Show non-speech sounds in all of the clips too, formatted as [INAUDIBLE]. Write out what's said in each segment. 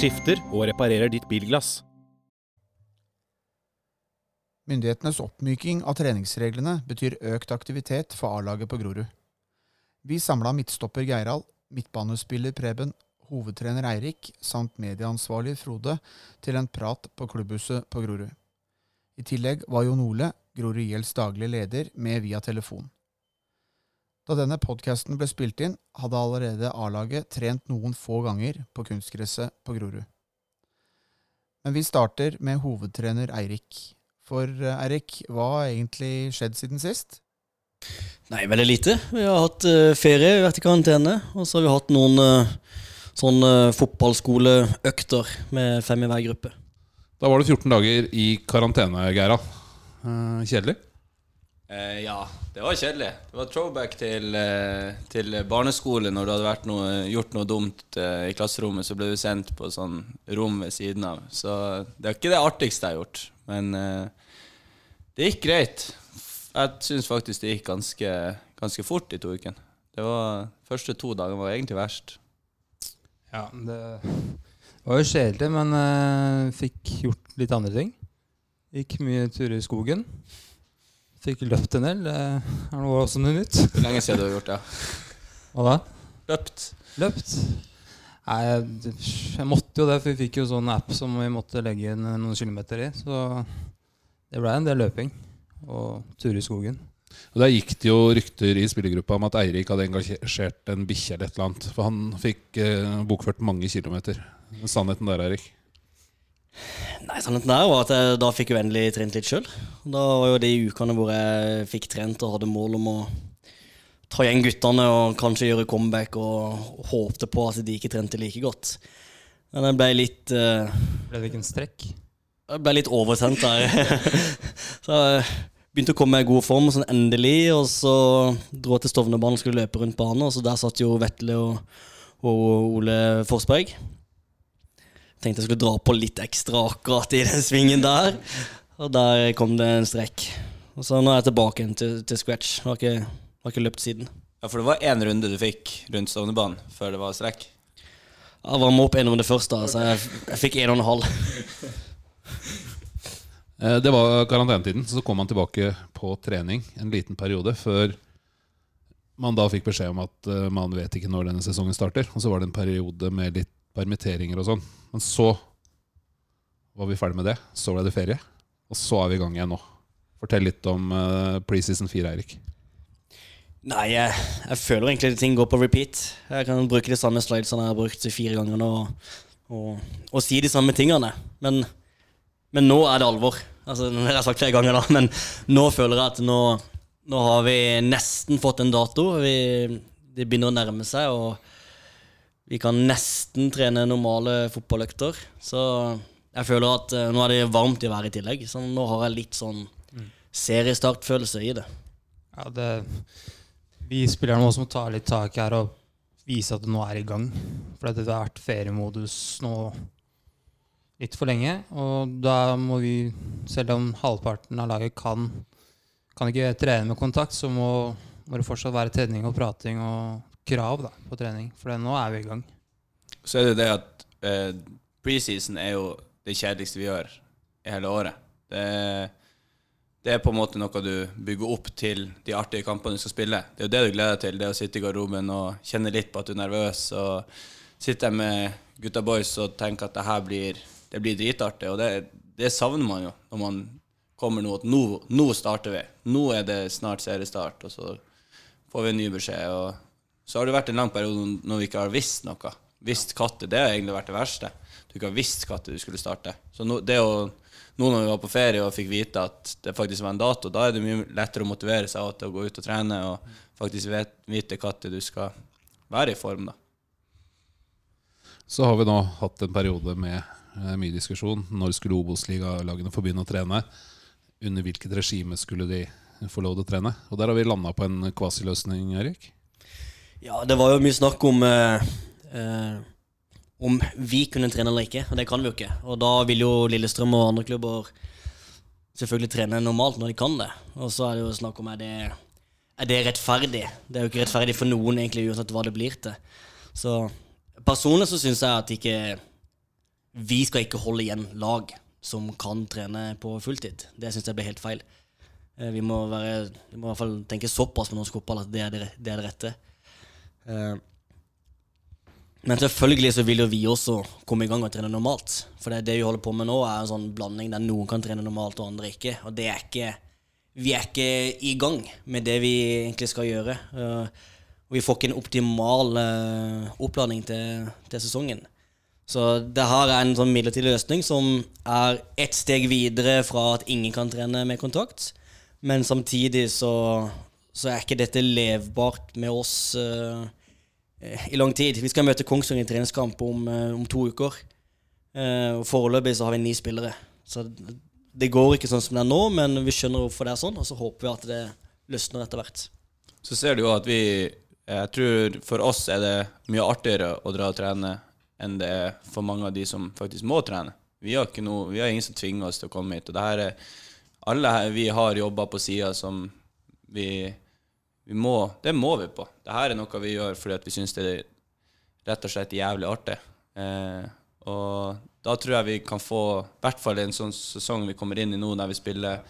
skifter og reparerer ditt bilglass. Myndighetenes oppmyking av treningsreglene betyr økt aktivitet for A-laget på Grorud. Vi samla midtstopper Geirald, midtbanespiller Preben, hovedtrener Eirik samt medieansvarlig Frode til en prat på klubbhuset på Grorud. I tillegg var Jon Ole, Grorud Gjelds daglig leder, med via telefon. Da denne podkasten ble spilt inn, hadde allerede A-laget trent noen få ganger på kunstgresset på Grorud. Men vi starter med hovedtrener Eirik. For eh, Eirik, hva har egentlig skjedd siden sist? Nei, veldig lite. Vi har hatt uh, ferie, vi har vært i karantene. Og så har vi hatt noen uh, sånn uh, fotballskoleøkter med fem i hver gruppe. Da var det 14 dager i karantene, Geira. Kjedelig? Eh, ja, det var kjedelig. Det var throwback til, eh, til barneskole. Når du hadde noe, gjort noe dumt eh, i klasserommet, så ble du sendt på sånn rom ved siden av. Så det er ikke det artigste jeg har gjort. Men det gikk greit. Jeg syns faktisk det gikk ganske, ganske fort de to ukene. Det var, første to dagene var egentlig verst. Ja, det var jo kjedelig, men uh, fikk gjort litt andre ting. Gikk mye turer i skogen. Fikk løpt en del. Det er noe også noe nytt. Hvor lenge siden du har gjort det? Hva da? Løpt. Løpt? Nei, jeg, jeg, måtte jo det, for vi fikk jo sånn app som vi måtte legge inn noen kilometer i. Så det ble en del løping og tur i skogen. Og Der gikk det jo rykter i spillergruppa om at Eirik hadde engasjert en bikkje eller et eller annet. For han fikk eh, bokført mange kilometer. Sannheten der, Eirik? Nei, Sannheten der var at jeg da fikk jeg endelig trent litt sjøl. Da var jo de ukene hvor jeg fikk trent og hadde mål om å ta igjen guttene og kanskje gjøre comeback, og håpte på at de ikke trente like godt. Men jeg ble litt uh, Ble det ikke en strekk? Jeg ble litt oversendt der. [LAUGHS] så jeg begynte å komme i god form sånn endelig, og så dro jeg til Stovnerbanen og skulle løpe rundt banen, og så der satt jo Vetle og, og Ole Forsberg. Tenkte jeg skulle dra på litt ekstra akkurat i den svingen der. Og der kom det en strekk. Og så nå er jeg tilbake til, til scratch. Har ikke, har ikke løpt siden. Ja, For det var én runde du fikk rundt Stovnerbanen før det var strekk? Jeg varma opp en runde først, da, så jeg, jeg fikk en og en halv. [LAUGHS] Eh, det var karantenetiden, så kom han tilbake på trening en liten periode før man da fikk beskjed om at eh, man vet ikke når denne sesongen starter. Og så var det en periode med litt permitteringer og sånn. Men så var vi ferdig med det. Så ble det ferie. Og så er vi i gang igjen nå. Fortell litt om uh, preseason 4, Eirik. Nei, jeg, jeg, føler egentlig at ting går på repeat. Jeg kan bruke de samme slidesene jeg har brukt fire ganger nå, og, og, og si de samme tingene. Men, men, nå er det alvor. Altså, det har jeg sagt flere ganger, da, men nå føler jeg at nå, nå har vi nesten fått en dato. Vi, det begynner å nærme seg. og vi kan nesten trene normale fotballøkter. Så jeg føler at uh, nå er det varmt i været i tillegg. Så nå har jeg litt sånn seriestartfølelse i det. Ja, det Vi spillerne må også ta litt tak her og vise at det nå er i gang. For det har vært feriemodus nå litt for lenge. Og da må vi, selv om halvparten av laget kan, kan ikke trene med kontakt, så må, må det fortsatt være trening og prating og krav da, på trening, for nå er vi i gang. Så er det det at eh, preseason er jo det kjedeligste vi gjør i hele året. Det, det, er på en måte noe du bygger opp til de artige kampene du skal spille. Det er jo det du gleder deg til, det å sitte i garderoben og kjenne litt på at du er nervøs. og Sitte med gutta boys og tenke at det her blir, det blir dritartig. Og det, det, savner man jo når man kommer nå at nå, nå starter vi. Nå er det snart seriestart, og så får vi en ny beskjed. og så har det vært en lang periode når vi ikke har visst noe. Visst når. Det har egentlig vært det verste. Du ikke har visst når du skulle starte. Så nå, det å, nå når vi var på ferie og fikk vite at det faktisk var en dato, da er det mye lettere å motivere seg til å gå ut og trene og faktisk vet, vite når du skal være i form. da. Så har vi nå hatt en periode med eh, mye diskusjon. Når skulle Obos-ligalagene få begynne å trene? Under hvilket regime skulle de få lov til å trene? Og der har vi landa på en kvasiløsning, Erik. Ja, det var jo mye snakk om eh, eh, om vi kunne trene eller ikke, og det kan vi jo ikke. Og da vil jo Lillestrøm og andre klubber selvfølgelig trene normalt når de kan det. Og så er det jo snakk om er det, er det rettferdig. Det er jo ikke rettferdig for noen, egentlig, uansett hva det blir til. Så personlig så syns jeg at ikke vi skal ikke holde igjen lag som kan trene på fulltid. Det syns jeg blir helt feil. Eh, vi, må være, vi må i hvert fall tenke såpass med norsk fotball at det er det, det, er det rette. Eh, men selvfølgelig så vil jo vi også komme i gang og trene normalt. For det, det vi holder på med nå, er en sånn blanding der noen kan trene normalt og andre ikke. Og det er ikke Vi er ikke i gang med det vi egentlig skal gjøre. Og vi får ikke en optimal uh, oppladning til, til, sesongen. Så det her er en sånn midlertidig løsning som er ett steg videre fra at ingen kan trene med kontakt. Men samtidig så, så er ikke dette levbart med oss. Uh, i lang tid. Vi skal møte Kongsvinger i treningskamp om, uh, om, to uker. Uh, og Foreløpig så har vi ni spillere. Så det går ikke sånn som det er nå, men vi skjønner hvorfor det er sånn, og så håper vi at det løsner etter hvert. Så ser du jo at vi Jeg tror for oss er det mye artigere å dra og trene enn det er for mange av de som faktisk må trene. Vi har, noe, vi har ingen som tvinger oss til å komme hit. Og det her er Alle vi har jobber på sida som vi må, det må vi på. Dette er noe vi gjør fordi vi syns det er rett og slett jævlig artig. Eh, og da tror jeg vi kan få i hvert fall en sånn sesong vi kommer inn i nå, der vi spiller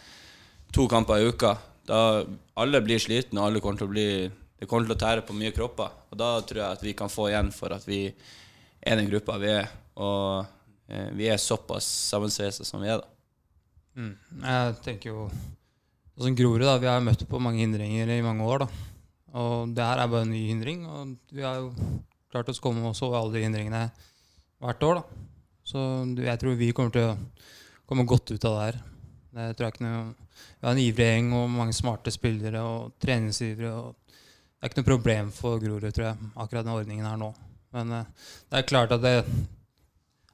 to kamper i uka. Da alle blir slitne, og alle kommer til å bli det kommer til å tære på mye kropper. Og da tror jeg at vi kan få igjen for at vi er den gruppa vi er. Og eh, vi er såpass sammensveisa som vi er, da. Mm. Jeg tenker jo Sånn Grorud, da, vi har møtt på mange hindringer i mange år. da. Og det her er bare en ny hindring. Og vi har jo klart oss komme oss over alle de hindringene hvert år. da. Så jeg tror vi kommer til å komme godt ut av det her. Det tror jeg ikke noe, Vi har en ivrig gjeng og mange smarte spillere og treningsivrige. og Det er ikke noe problem for Grorud, tror jeg, akkurat den ordningen her nå. Men uh, det er klart at det,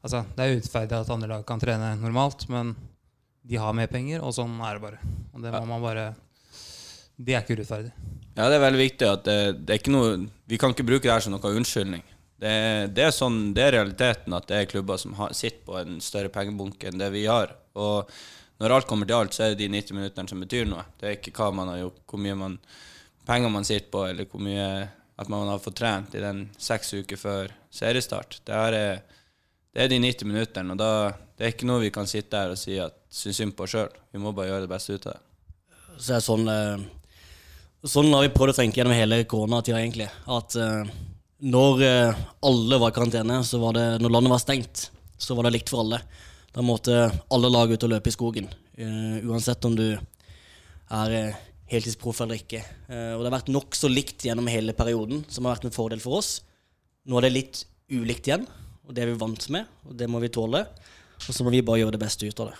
altså, det er urettferdig at andre lag kan trene normalt. men de har mer penger, og sånn er det bare. Og det må man bare Det er ikke urettferdig. Ja, det er veldig viktig at det, det, er ikke noe Vi kan ikke bruke det her som noe unnskyldning. Det, det, er sånn, det er realiteten at det er klubber som har, sitter på en større pengebunke enn det vi har. Og når alt kommer til alt, så er det de 90 minuttene som betyr noe. Det er ikke hva man har gjort, hvor mye man, penger man sitter på, eller hvor mye at man har fått trent i den seks uker før seriestart. Det, er, det er de 90 minuttene, og da, det er ikke noe vi kan sitte her og si at synes synd på sjøl. Vi må bare gjøre det beste ut av det. Så det er sånn, eh, sånn har vi prøvd å tenke gjennom hele koronatida, egentlig. At eh, når eh, alle var i karantene, så var det, når landet var stengt, så var det likt for alle. Da måtte alle lag ut og løpe i skogen. uansett om du er heltidsproff eller ikke. og det har vært nokså likt gjennom hele perioden, som har vært en fordel for oss. Nå er det litt ulikt igjen, og det er vi vant med, og det må vi tåle. Og så må vi bare gjøre det beste ut av det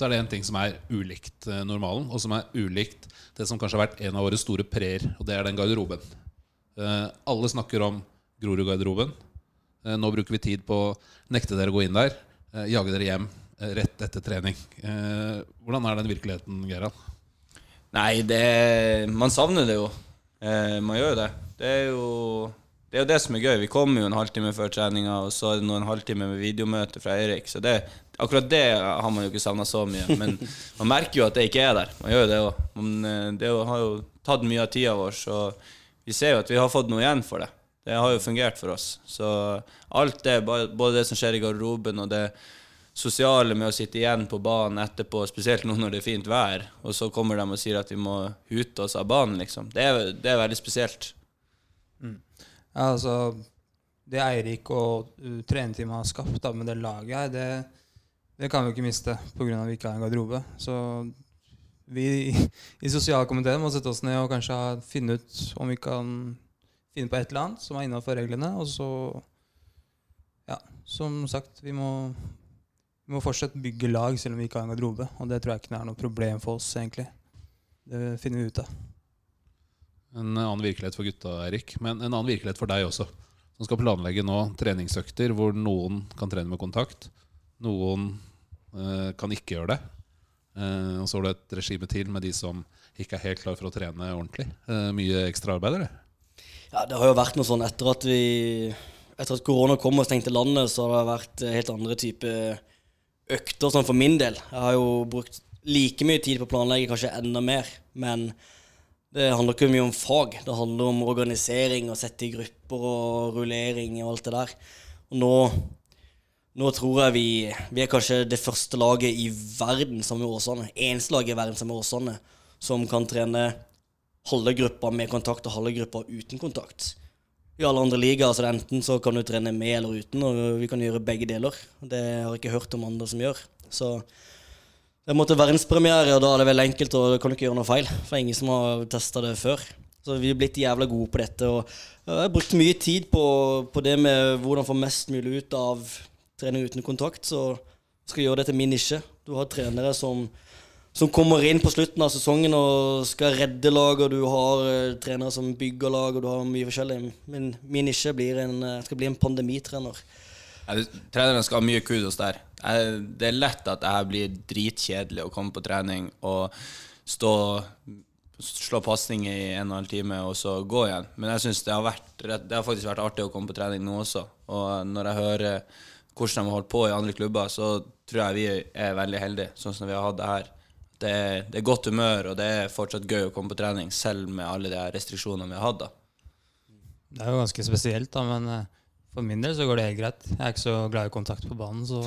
så er det en ting som er ulikt eh, normalen, og som er ulikt det som kanskje har vært en av våre store preer, og det er den garderoben. Eh, alle snakker om Grorud-garderoben. Eh, nå bruker vi tid på å nekte dere å gå inn der, jage dere hjem rett etter trening. hvordan er den virkeligheten, Gerald? Nei, det, man savner det jo. man gjør jo det. Det er jo det er jo det som er gøy. Vi kommer jo en halvtime før treninga, og så er det en halvtime med videomøte fra Eirik. Så det, akkurat det har man jo ikke savna så mye. Men [LAUGHS] man merker jo at det ikke er der. Man gjør jo det òg. Eh, det har jo tatt mye av tida vår, så vi ser jo at vi har fått noe igjen for det. Det har jo fungert for oss. Så alt det, både det som skjer i garderoben og det sosiale med å sitte igjen på banen etterpå, spesielt nå når det er fint vær, og så kommer de og sier at vi må hute oss av banen, liksom. Det er, det er veldig spesielt. Altså Det Eirik og uh, trenerteamet har skapt da, med det laget her, det, det kan vi ikke miste pga. vi ikke har en garderobe. Så vi i, i sosialkomiteen må sette oss ned og kanskje finne ut om vi kan finne på et eller annet som er innafor reglene. Og så Ja, som sagt, vi må, vi må fortsatt bygge lag selv om vi ikke har en garderobe. Og det tror jeg ikke er noe problem for oss, egentlig. Det finner vi ut av. En annen virkelighet for gutta, Erik. Men en annen virkelighet for deg også. Som skal planlegge nå treningsøkter hvor noen kan trene med kontakt. Noen eh, kan ikke gjøre det. Eh, og så har du et regime til med de som ikke er helt klar for å trene ordentlig. Eh, mye ekstra arbeid, eller? Ja, det har jo vært noe sånn etter at vi Etter at korona kom og stengte landet, så har det vært helt andre typer økter sånn for min del. Jeg har jo brukt like mye tid på å planlegge, kanskje enda mer. Men det handler ikke mye om fag. Det handler om organisering og sette i grupper og rullering og alt det der. Og nå, nå tror jeg vi, vi er kanskje det første laget i verden som er Åsane. Eneste laget i verden som er Åsane, som kan trene halve gruppa med kontakt og halve gruppa uten kontakt. I alle andre ligaer så det enten så kan du trene med eller uten, og vi kan gjøre begge deler. Det har jeg ikke hørt om andre som gjør. Så det måtte verdenspremiere, og da er det veldig enkelt, og du kan ikke gjøre noe feil. For ingen som har testa det før. Så vi er blitt jævla gode på dette. Og jeg har brukt mye tid på, på det med hvordan få mest mulig ut av trening uten kontakt. Så skal gjøre det til min nisje. Du har trenere som, som kommer inn på slutten av sesongen og skal redde lag, og du har eh, trenere som bygger lag, og du har mye forskjellig. Min nisje blir en, eh, skal bli en pandemitrener. Ja, det- Trenerne skal ha mye kudos der. Jeg, det er lett at jeg blir dritkjedelig å komme på trening og stå slå pasning i en og en halv time og så gå igjen. Men jeg synes det har, vært, det har faktisk vært artig å komme på trening nå også. Og når jeg hører hvordan de har holdt på i andre klubber, så tror jeg vi er veldig heldige, sånn som vi har hatt det her. Det er, det er godt humør, og det er fortsatt gøy å komme på trening, selv med alle de restriksjonene vi har hatt. da. Det er jo ganske spesielt, da, men eh, for min del så går det helt greit. Jeg er ikke så glad i kontakt på banen, så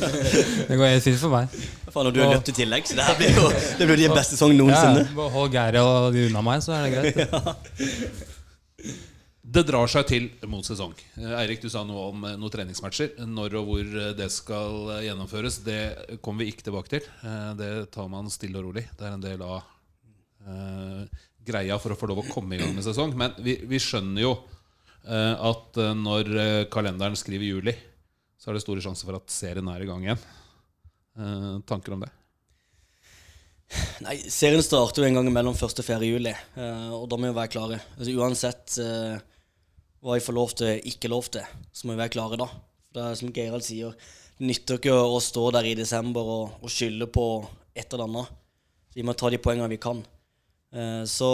[LAUGHS] det går helt fint for meg. Faen, og du har løpt i tillegg, så det her blir jo det blir din beste sesong noensinne. Ja, bare hold Geir og de unna meg, så er det greit. [LAUGHS] Det drar seg til mot sesong. Eh, Eirik, du sa noe om eh, noen treningsmatcher. Når og hvor eh, det skal gjennomføres, det kommer vi ikke tilbake til. Eh, Det tar man stille og rolig. Det er en del av eh, greia for å få lov å komme i gang med sesong. Men vi, vi skjønner jo at eh, når eh, kalenderen skriver juli, så er det store sjanser for at serien er i gang igjen. Eh, tanker om det? Nei, serien starter jo en gang mellom 1. og 4. juli, eh, og da må vi være klare. Altså, uansett eh, hva vi får lov til, ikke lov til, så må vi være klare da. Det er som Geirald sier, det nytter ikke å stå der i desember og, og skylde på et eller annet. Vi må ta de poengene vi kan. Eh, så,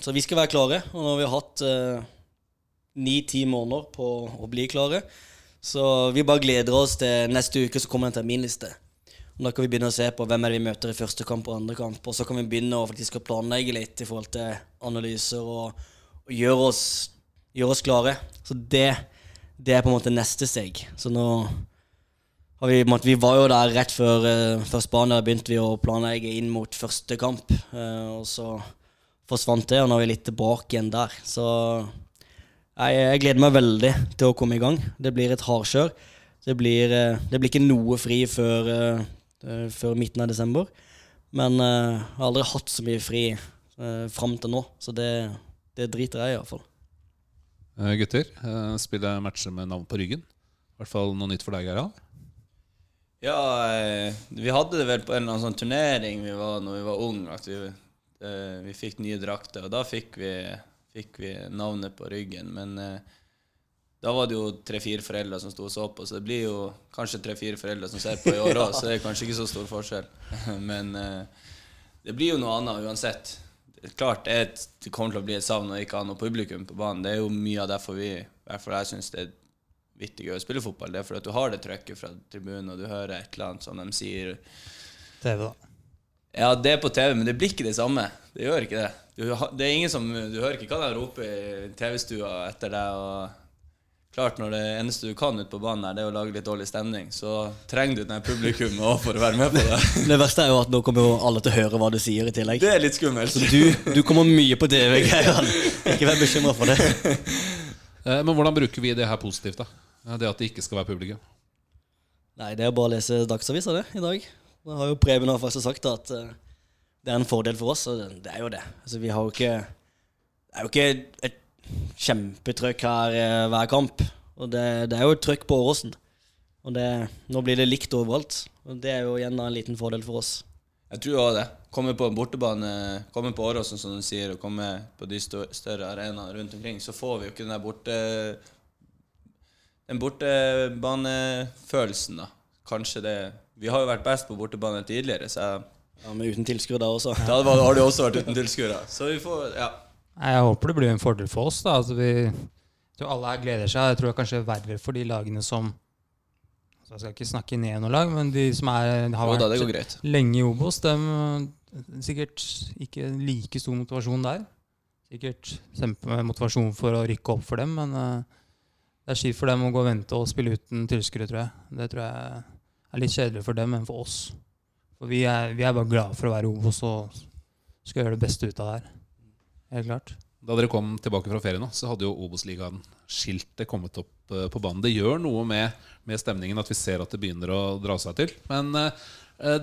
så vi skal være klare, og nå har vi hatt ni-ti måneder på å bli klare. Så vi bare gleder oss til neste uke, så kommer den en terminliste. Da kan vi begynne å se på hvem er det vi møter i første kamp og andre kamp. Og så kan vi begynne å faktisk planlegge litt i forhold til analyser og, og gjøre, oss, gjøre oss klare. Så det, det er på en måte neste steg. Så nå har vi, vi var jo der rett før, uh, før Spania begynte vi å planlegge inn mot første kamp. eh, og så forsvant det, og nå er vi litt tilbake igjen der. Så jeg, jeg gleder meg veldig til å komme i gang. Det blir et hardkjør. Det blir, eh, det blir ikke noe fri før, eh, eh, før midten av desember. Men jeg har aldri hatt så mye fri uh, fram til nå, så det, det driter jeg i iallfall. fall. Gutter, eh, spiller matcher med navn på ryggen. I hvert fall noe nytt for deg, Gerhard. Ja, vi hadde det vel på en eller annen sånn turnering vi var når vi var unge, at vi, eh, vi fikk nye drakter. Og da fikk vi, fikk vi navnet på ryggen. Men eh, da var det jo tre-fire foreldre som sto og så på, så det blir jo kanskje tre-fire foreldre som ser på i år [LAUGHS] òg, så det er kanskje ikke så stor forskjell. [LAUGHS] Men eh, det blir jo noe annet uansett. Klart det, et, det kommer til å bli et savn å ikke ha noe publikum på banen. Det er jo mye av derfor vi, i hvert fall jeg syns det er vittig gøy å spille fotball. Det er fordi at du har det trøkket fra tribunen, og du hører et eller annet som de sier TV, da. Ja, det er på TV, men det blir ikke det samme. Det gjør ikke det. Du, det er ingen som, du hører ikke hva de roper i TV-stua etter deg. og Klart, når det eneste du kan ute på banen, her, det er å lage litt dårlig stemning, så trenger du den publikum publikummet òg for å være med på det. [LAUGHS] Det verste er jo at nå kommer jo alle til å høre hva du sier i tillegg. Det er litt skummelt. Så du, du kommer mye på TV, Geirald. Ikke vær bekymra for det. [LAUGHS] Eh, Men hvordan bruker vi det her positivt? da? Det at det ikke skal være publikum. Nei, det er bare å lese Dagsavisa det i dag. Da har jo Preben har faktisk sagt at eh, det er en fordel for oss, og det, er jo det. Altså, vi har jo ikke Det er jo ikke et kjempetrykk her eh, hver kamp. Og det, det er jo et trykk på Åråsen. Og det, nå blir det likt overalt. Og det er jo igjen en liten fordel for oss. Jeg tror også det. Komme på en bortebane, komme på Åråsen, som du sier, og komme på de større arenaene rundt omkring, så får vi jo ikke den der borte Den bortebanefølelsen, da. Kanskje det Vi har jo vært best på bortebane tidligere, så Ja, Men uten tilskuere da også. da var- har det også vært uten tilskuere. Så vi får Ja. Nei, Jeg håper det blir en fordel for oss. da altså vi, jeg tror Alle her gleder seg. Jeg tror det er kanskje verre for de lagene som så Jeg skal ikke snakke ned noe lag, men de som er, har Jo da, det vært greit. lenge i Obos, de sikkert ikke like stor motivasjon der. Sikkert kjempemotivasjon for å rykke opp for dem, men eh, det er kjipt for dem å gå og vente og spille uten tilskuere, tror jeg. Det tror jeg er litt kjedelig for dem enn for oss. For vi er, vi er bare glade for å være Obos og skal gjøre det beste ut av det her. Helt klart. Da dere kom tilbake fra ferie nå, så hadde jo Obos-ligaen-skiltet kommet opp eh, på banen. Det gjør noe med, med stemningen at vi ser at det begynner å dra seg til. Men eh,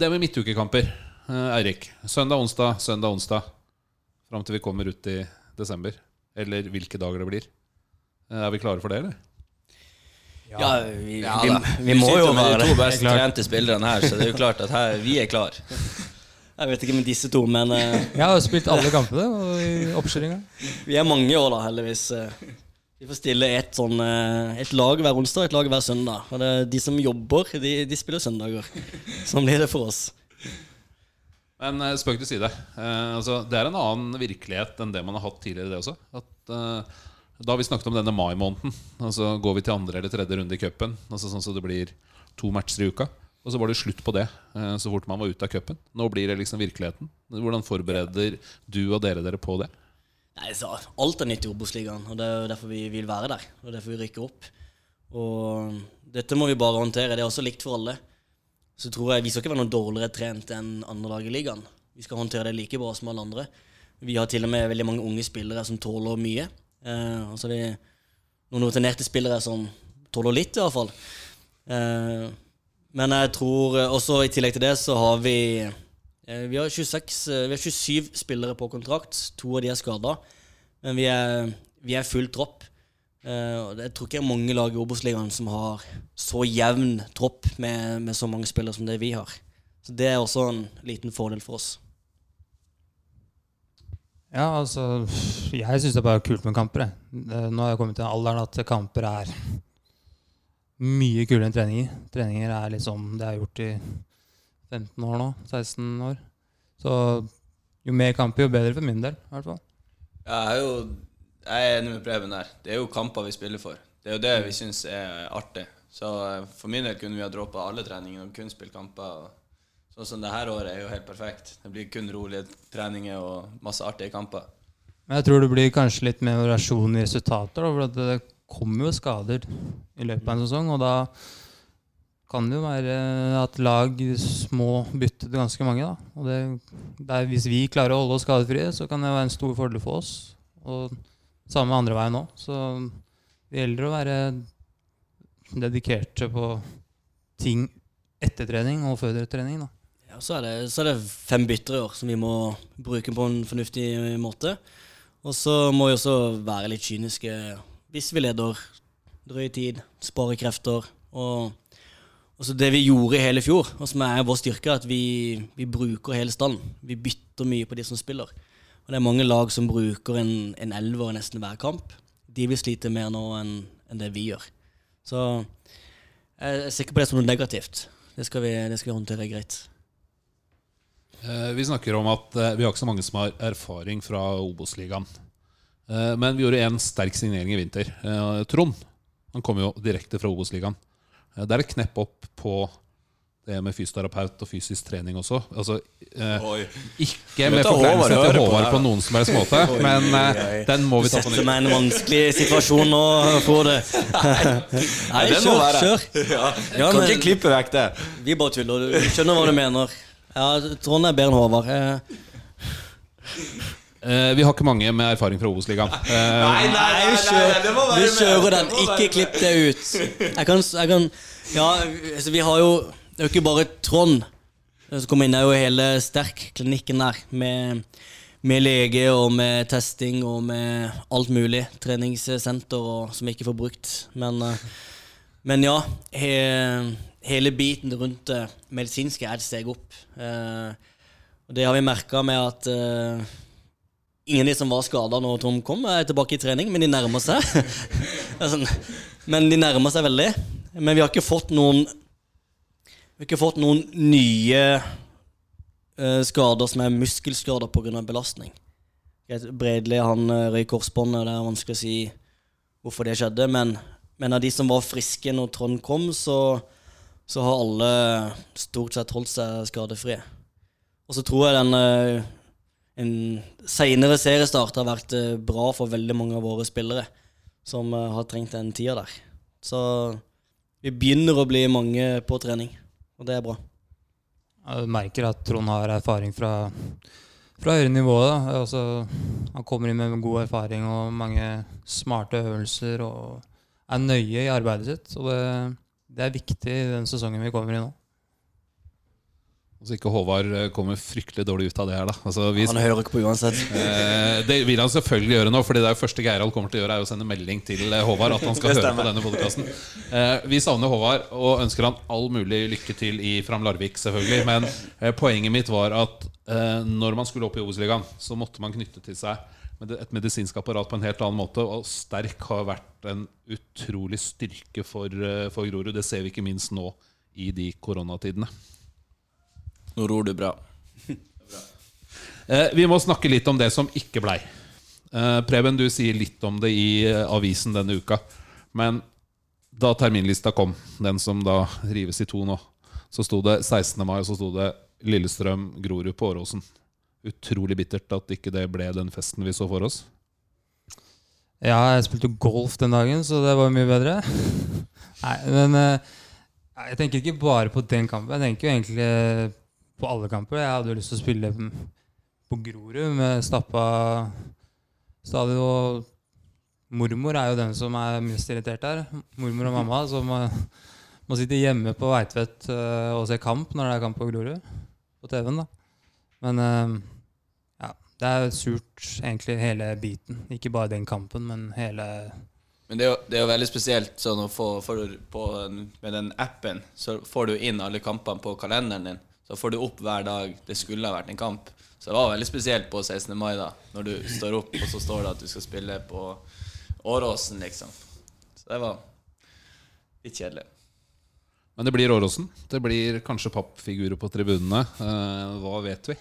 det med midtukekamper, eh, Eirik. Søndag, onsdag, søndag, onsdag. Fram til vi kommer ut i desember. Eller hvilke dager det blir. Eh, er vi klare for det, eller? Ja, vi, Ja, vi, vi må jo være de best trente spillerne her, så det er jo klart at her, vi er klar. [LAUGHS] Jeg vet ikke med disse to, men uh, [LAUGHS] Jeg har spilt alle kampene i oppkjøringa. vi er mange i år, da, heldigvis. eh. Vi får stille et, sånn, eh, et lag hver onsdag et lag hver søndag. Og det er de som jobber, de, de spiller søndager. [LAUGHS] Sånn blir det for oss. Men spøk til side. Eh, altså, det er en annen virkelighet enn det man har hatt tidligere, det også. At, eh, da har vi snakket om denne mai-måneden. Og så går vi til andre eller tredje runde i cupen, altså, sånn så det blir to matcher i uka. Og så var det slutt på det eh, så fort man var ute av cupen. Nå blir det liksom virkeligheten. Hvordan forbereder du og dere dere på det? Nei, så Alt er nytt i Obos-ligaen, og det er jo derfor vi vil være der. Og derfor vi rykker opp. Og dette må vi bare håndtere. Det er også likt for alle. Så tror jeg Vi skal ikke være noe dårligere trent enn andre lag i ligaen. Vi skal håndtere det like bra som alle andre. Vi har til og med veldig mange unge spillere som tåler mye. Eh, og så er det noen rutinerte spillere som tåler litt, i hvert fall. Eh, men jeg tror eh, også i tillegg til det så har vi eh, Vi har 26 eh, Vi har 27 spillere på kontrakt. To av de er skada. Men vi er, vi er full tropp. Eh, og jeg tror ikke det er mange lag i Obos-ligaen som har så jevn tropp med, med så mange spillere som det vi har. Så det er også en liten fordel for oss. Ja, altså Jeg syns det er bare kult med kamper. jeg. Nå har jeg kommet til den alderen at kamper er mye kulere enn treninger. Treninger er liksom Det har gjort i 15 år nå. 16 år. Så jo mer kamper, jo bedre for min del. i hvert fall. Jeg er jo jeg er enig med Preben der. Det er jo kamper vi spiller for. Det er jo det vi syns er artig. Så eh, for min del kunne vi ha droppa alle treningene og kun spilt kamper. og Sånn som det her året er jo helt perfekt. Det blir kun rolige treninger og masse artige kamper. Men jeg tror det blir kanskje litt mer variasjon i resultater. For det kommer jo skader i løpet av en sesong, og da kan det jo være at lag må bytte til ganske mange. da. Og det, det Hvis vi klarer å holde oss skadefrie, så kan det være en stor fordel for oss. Og samme andre veien òg. Så det gjelder å være dedikerte på ting etter trening og før trening. da. Så, er det, så er det fem bytter i år som vi må bruke på en fornuftig måte. Og så må vi også være litt kyniske hvis vi leder drøy tid, sparer krefter. Og, og så det vi gjorde i hele fjor, og som er vår styrke, at vi, vi bruker hele stallen. Vi bytter mye på de som spiller. Og det er mange lag som bruker en, en elver i nesten hver kamp. De vil slite mer nå enn en det vi gjør. Så jeg er sikker på det som noe negativt. Det skal vi, det skal vi håndtere greit. Eh, Vi snakker om at eh, vi har ikke så mange som har erfaring fra Obos-ligaen. Eh, Men vi gjorde en sterk signering i vinter. Eh, Trond han kom jo direkte fra Obos-ligaen. Eh, Det er et knepp opp på det med fysioterapeut og fysisk trening også. Altså, eh, ikke med forklaring forkleinelse til Håvard på noen som helst måte, men eh, den må vi ta på setter meg i en vanskelig situasjon nå, Frode. [LAUGHS] Nei, det må kjør, kjør. Ja. Ja, kan ikke klippe vekk det. Vi bare tuller. Du skjønner hva du mener. Ja, Trond er bedre enn Håvard. Eh, Eh, Vi har ikke mange med erfaring fra Obos-ligaen. [LAUGHS] Eh, Nei, nei, vi kjører, vi kjører den. Ikke klipp det ut. Jeg kan, jeg kan Ja, altså, vi har jo Det er jo ikke bare Trond som kommer inn. Det er jo hele Sterk-klinikken der. Med, med lege og med testing og med alt mulig. Treningssenter og, som vi ikke får brukt. Men, eh, men ja. He, hele biten rundt det medisinske er et steg opp. Eh, og det har vi merka med at eh, Ingen av de som var skada når Tom kom, er tilbake i trening, men de nærmer seg. [LAUGHS] Sånn, men de nærmer seg veldig. Men vi har ikke fått noen Vi har ikke fått noen nye eh, skader som er muskelskader pga. belastning. Bredli han røy røyk korsbåndet, det er vanskelig å si hvorfor det skjedde. Men, men av de som var friske når Trond kom, så, så har alle stort sett holdt seg skadefrie. Og så tror jeg den eh, en seinere seriestart har vært eh, bra for veldig mange av våre spillere som eh, har trengt den tida der. Så vi begynner å bli mange på trening, og det er bra. Jeg merker at Trond har erfaring fra, fra høyere nivå. Altså, han kommer inn med god erfaring og mange smarte øvelser og er nøye i arbeidet sitt. Og det, det er viktig i den sesongen vi kommer i nå. Så ikke Håvard eh, kommer fryktelig dårlig ut av det her, da. Altså, vi, Han hører ikke på uansett. [LAUGHS] eh, det vil han selvfølgelig gjøre nå, Fordi det er jo første Geirald kommer til å gjøre, er å sende melding til eh, Håvard at han skal høre på denne podkasten. Eh, vi savner Håvard og ønsker han all mulig lykke til i Fram Larvik, selvfølgelig. Men eh, poenget mitt var at eh, når man skulle opp i Obos-ligaen, så måtte man knytte til seg et medisinsk apparat på en helt annen måte. Og sterk har vært en utrolig styrke for, eh, for Grorud. Det ser vi ikke minst nå i de koronatidene. Nå ror du bra. [LAUGHS] Eh, vi må snakke litt om det som ikke blei. Eh, Preben, du sier litt om det i eh, avisen denne uka. Men da terminlista kom, den som da rives i to nå, så sto det 16. mai, og så sto det Lillestrøm, Grorud på Åråsen. Utrolig bittert at ikke det ble den festen vi så for oss. Ja, jeg spilte golf den dagen, så det var mye bedre. [LAUGHS] Nei, men eh, jeg tenker ikke bare på den kampen. Jeg tenker jo egentlig på alle kamper. Jeg hadde jo lyst til å spille på Grorud med stappa stadion. Og mormor er jo den som er mest irritert her. Mormor og mamma som må, må sitte hjemme på Veitvet eh, og se kamp når det er kamp på Grorud. På TV-en, da. Men eh, ja, det er surt, egentlig, hele biten. Ikke bare den kampen, men hele Men det er jo, det er jo veldig spesielt sånn å få, får på, med den appen, så får du inn alle kampene på kalenderen din. Så får du opp hver dag det skulle ha vært en kamp. Så det var veldig spesielt på 16. mai, da, når du står opp, og så står det at du skal spille på Åråsen, liksom. Så det var litt kjedelig. Men det blir Åråsen. Det blir kanskje pappfigurer på tribunene. Eh, hva vet vi?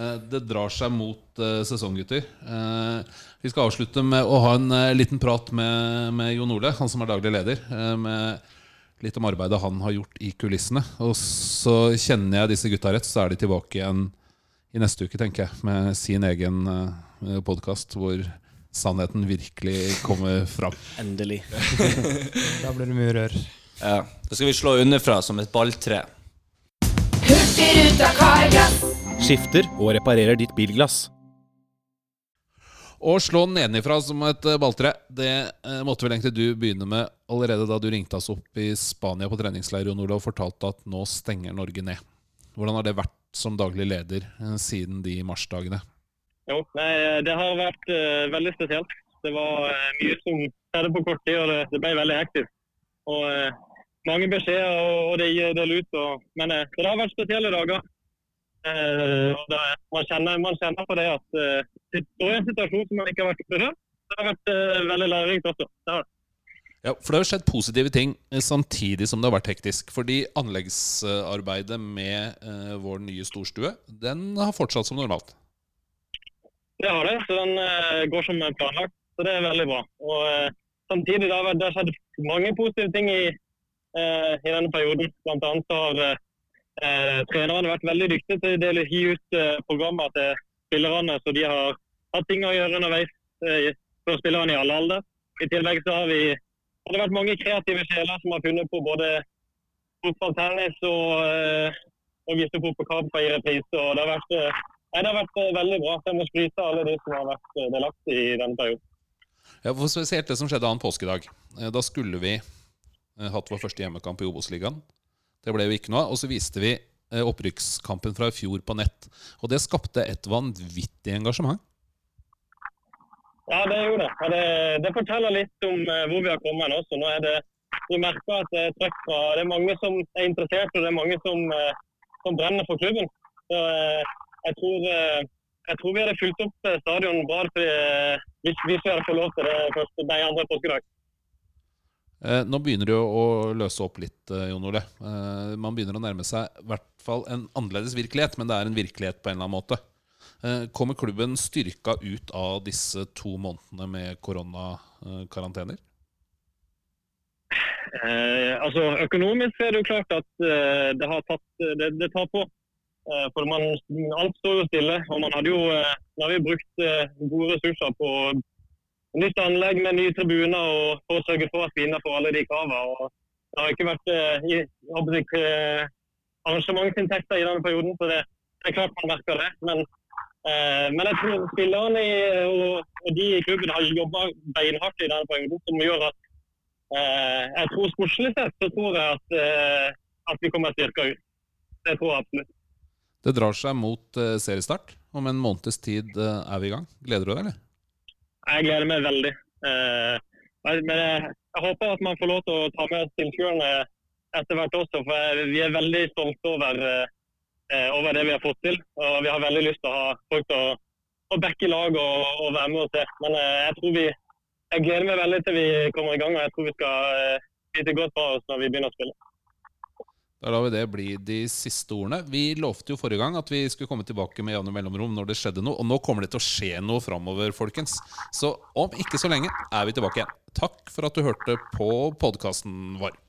Eh, det drar seg mot eh, sesonggutter. Eh, vi skal avslutte med å ha en liten prat med, med Jon Ole, han som er daglig leder. med litt om arbeidet han har gjort i kulissene. Og så kjenner jeg disse gutta rett, så er de tilbake igjen i neste uke, tenker jeg. Med sin egen podkast hvor sannheten virkelig kommer fram. [LAUGHS] Endelig. Da blir det mye rør. Ja. Da skal vi slå underfra som et balltre. Hurtigruta Carglass. Skifter og reparerer ditt bilglass. Å slå nedenifra som et eh, balltre, det eh, måtte vel egentlig du begynne med allerede da du ringte oss opp i Spania på treningsleir Jon og fortalte at nå stenger Norge ned. Hvordan har det vært som daglig leder eh, siden de marsdagene? Jo, nei, det har vært uh, veldig spesielt. Det var uh, mye som skjedde på kort tid, og det, det ble veldig hektisk. Og uh, mange beskjeder, og, og det gir del ut. Og, men det har vært spesielle dager. Eh, og man, kjenner, man kjenner på det at uh, det i en situasjon som man ikke har vært oppi før. Det har vært eh, veldig lærerikt også. Det har det. Ja, for det har skjedd positive ting eh, samtidig som det har vært hektisk. Fordi anleggsarbeidet med eh, vår nye storstue, den har fortsatt som normalt. Det har det, så den eh, går som planlagt. Så det er veldig bra. Og eh, samtidig det har det skjedd mange positive ting i, eh, i denne perioden. Blant annet så har eh, har trenerne vært veldig dyktige til å dele, gi ut eh, programmer til spillerne, så de har hatt ting å gjøre underveis eh, for spillerne i alle alder. I tillegg så har vi har det vært mange kreative sjeler som har funnet på både fotball, tennis og, eh, og på fotballkamper i reprise. og det har eh, Det har vært eh, veldig bra. Så jeg må skryte av alle de som har vært eh, delaktige i denne perioden. Ja, for Spesielt det som skjedde annen påskedag. Eh, Da skulle vi eh, hatt vår første hjemmekamp i Obos-ligaen. Det ble jo ikke noe. Og så viste vi eh, opprykkskampen fra i fjor på nett. Og det skapte et vanvittig engasjement. Ja, det gjorde det. Det, det forteller litt om eh, hvor vi har kommet nå. Så nå er det, vi merker at det er trøkk fra Det er mange som er interessert, og det er mange som, eh, som brenner for klubben. Så jeg tror, jeg tror vi hadde fulgt opp stadion bra hvis vi hadde fått lov til det første, nei, andre påskedag. Eh, Nå begynner det jo å løse opp litt, eh, Jon Ole. Eh, Man begynner å nærme seg i hvert fall en annerledes virkelighet, men det er en virkelighet på en eller annen måte. Kommer klubben styrka ut av disse to månedene med koronakarantener? Eh, altså Økonomisk er det jo klart at eh, det tatt det, det tar på. Eh, for man, alt står jo stille. Og man hadde jo nå har vi brukt gode ressurser på nytt anlegg med nye tribuner og for å sørge for at vi innenfor alle de kravene. Det har ikke vært eh, eh, arrangementsinntekter i denne perioden, så det, det er klart man merker det. Men, eh, men jeg tror spillerne og, og de i klubben har jobba beinhardt i denne perioden, som gjør at eh, jeg tror sportslig sett så tror jeg at, eh, at vi kommer styrka ut. Det tror jeg absolutt. Det drar seg mot eh, seriestart. Om en måneds tid eh, er vi i gang. Gleder du deg, eller? Jeg gleder meg veldig. Eh, men men jeg, håper at man får lov til å ta med tilskuerne etter hvert også. For vi er veldig stolte over, eh, over det vi har fått til. Og vi har veldig lyst til å ha folk til å, å backe lag og, og være med og se. Men eh, jeg tror vi jeg gleder meg veldig til vi kommer i gang, og jeg tror vi skal eh, vite godt fra oss når vi begynner å spille. Da lar vi det bli de siste ordene. Vi lovte jo forrige gang at vi skulle komme tilbake med jevne mellomrom når det skjedde noe. Og nå kommer det til å skje noe framover, folkens. Så om ikke så lenge er vi tilbake igjen. Takk for at du hørte på podkasten vår.